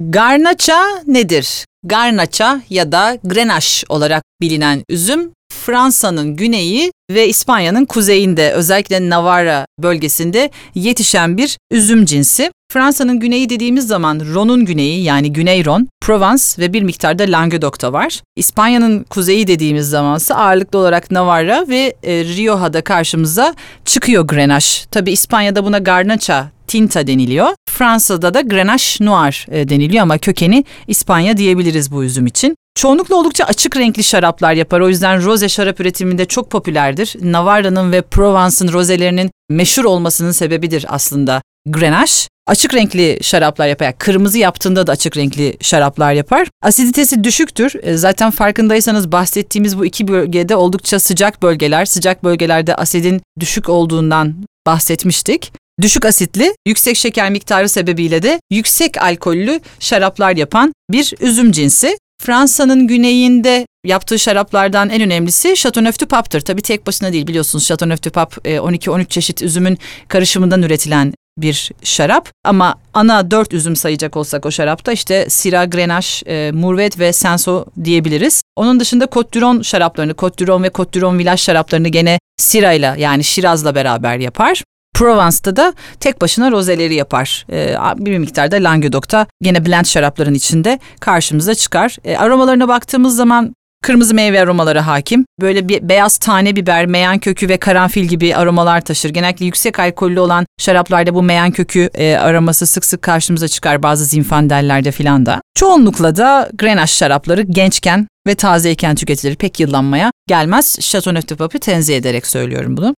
Garnaça nedir? Garnaça ya da Grenache olarak bilinen üzüm Fransa'nın güneyi ve İspanya'nın kuzeyinde özellikle Navarra bölgesinde yetişen bir üzüm cinsi. Fransa'nın güneyi dediğimiz zaman Ron'un güneyi yani Güney Ron, Provence ve bir miktarda Languedoc'ta var. İspanya'nın kuzeyi dediğimiz zaman ise ağırlıklı olarak Navarra ve e, Rioja'da karşımıza çıkıyor Grenache. Tabi İspanya'da buna Garnacha tinta deniliyor. Fransa'da da Grenache Noir e, deniliyor ama kökeni İspanya diyebiliriz bu üzüm için. Çoğunlukla oldukça açık renkli şaraplar yapar. O yüzden roze şarap üretiminde çok popülerdir. Navarra'nın ve Provence'ın rozelerinin meşhur olmasının sebebidir aslında Grenache. Açık renkli şaraplar yapar. Yani kırmızı yaptığında da açık renkli şaraplar yapar. Asiditesi düşüktür. E, zaten farkındaysanız bahsettiğimiz bu iki bölgede oldukça sıcak bölgeler. Sıcak bölgelerde asidin düşük olduğundan bahsetmiştik. Düşük asitli, yüksek şeker miktarı sebebiyle de yüksek alkollü şaraplar yapan bir üzüm cinsi. Fransa'nın güneyinde yaptığı şaraplardan en önemlisi Chateauneuf du Pape'tır. Tabii tek başına değil biliyorsunuz Chateauneuf du Pape 12-13 çeşit üzümün karışımından üretilen bir şarap. Ama ana dört üzüm sayacak olsak o şarapta işte Syrah, Grenache, e, ve Senso diyebiliriz. Onun dışında Côte şaraplarını, Côte ve Côte Village şaraplarını gene Syrah ile yani Şiraz'la beraber yapar. Provence'da da tek başına rozeleri yapar. E, bir miktarda Languedoc'ta gene blend şarapların içinde karşımıza çıkar. E, aromalarına baktığımız zaman Kırmızı meyve aromaları hakim. Böyle bir beyaz tane biber, meyan kökü ve karanfil gibi aromalar taşır. Genellikle yüksek alkollü olan şaraplarda bu meyan kökü e, aroması sık sık karşımıza çıkar bazı zinfandellerde filan da. Çoğunlukla da Grenache şarapları gençken ve tazeyken tüketilir. Pek yıllanmaya gelmez. Chateauneuf de Pape'ı tenzih ederek söylüyorum bunu.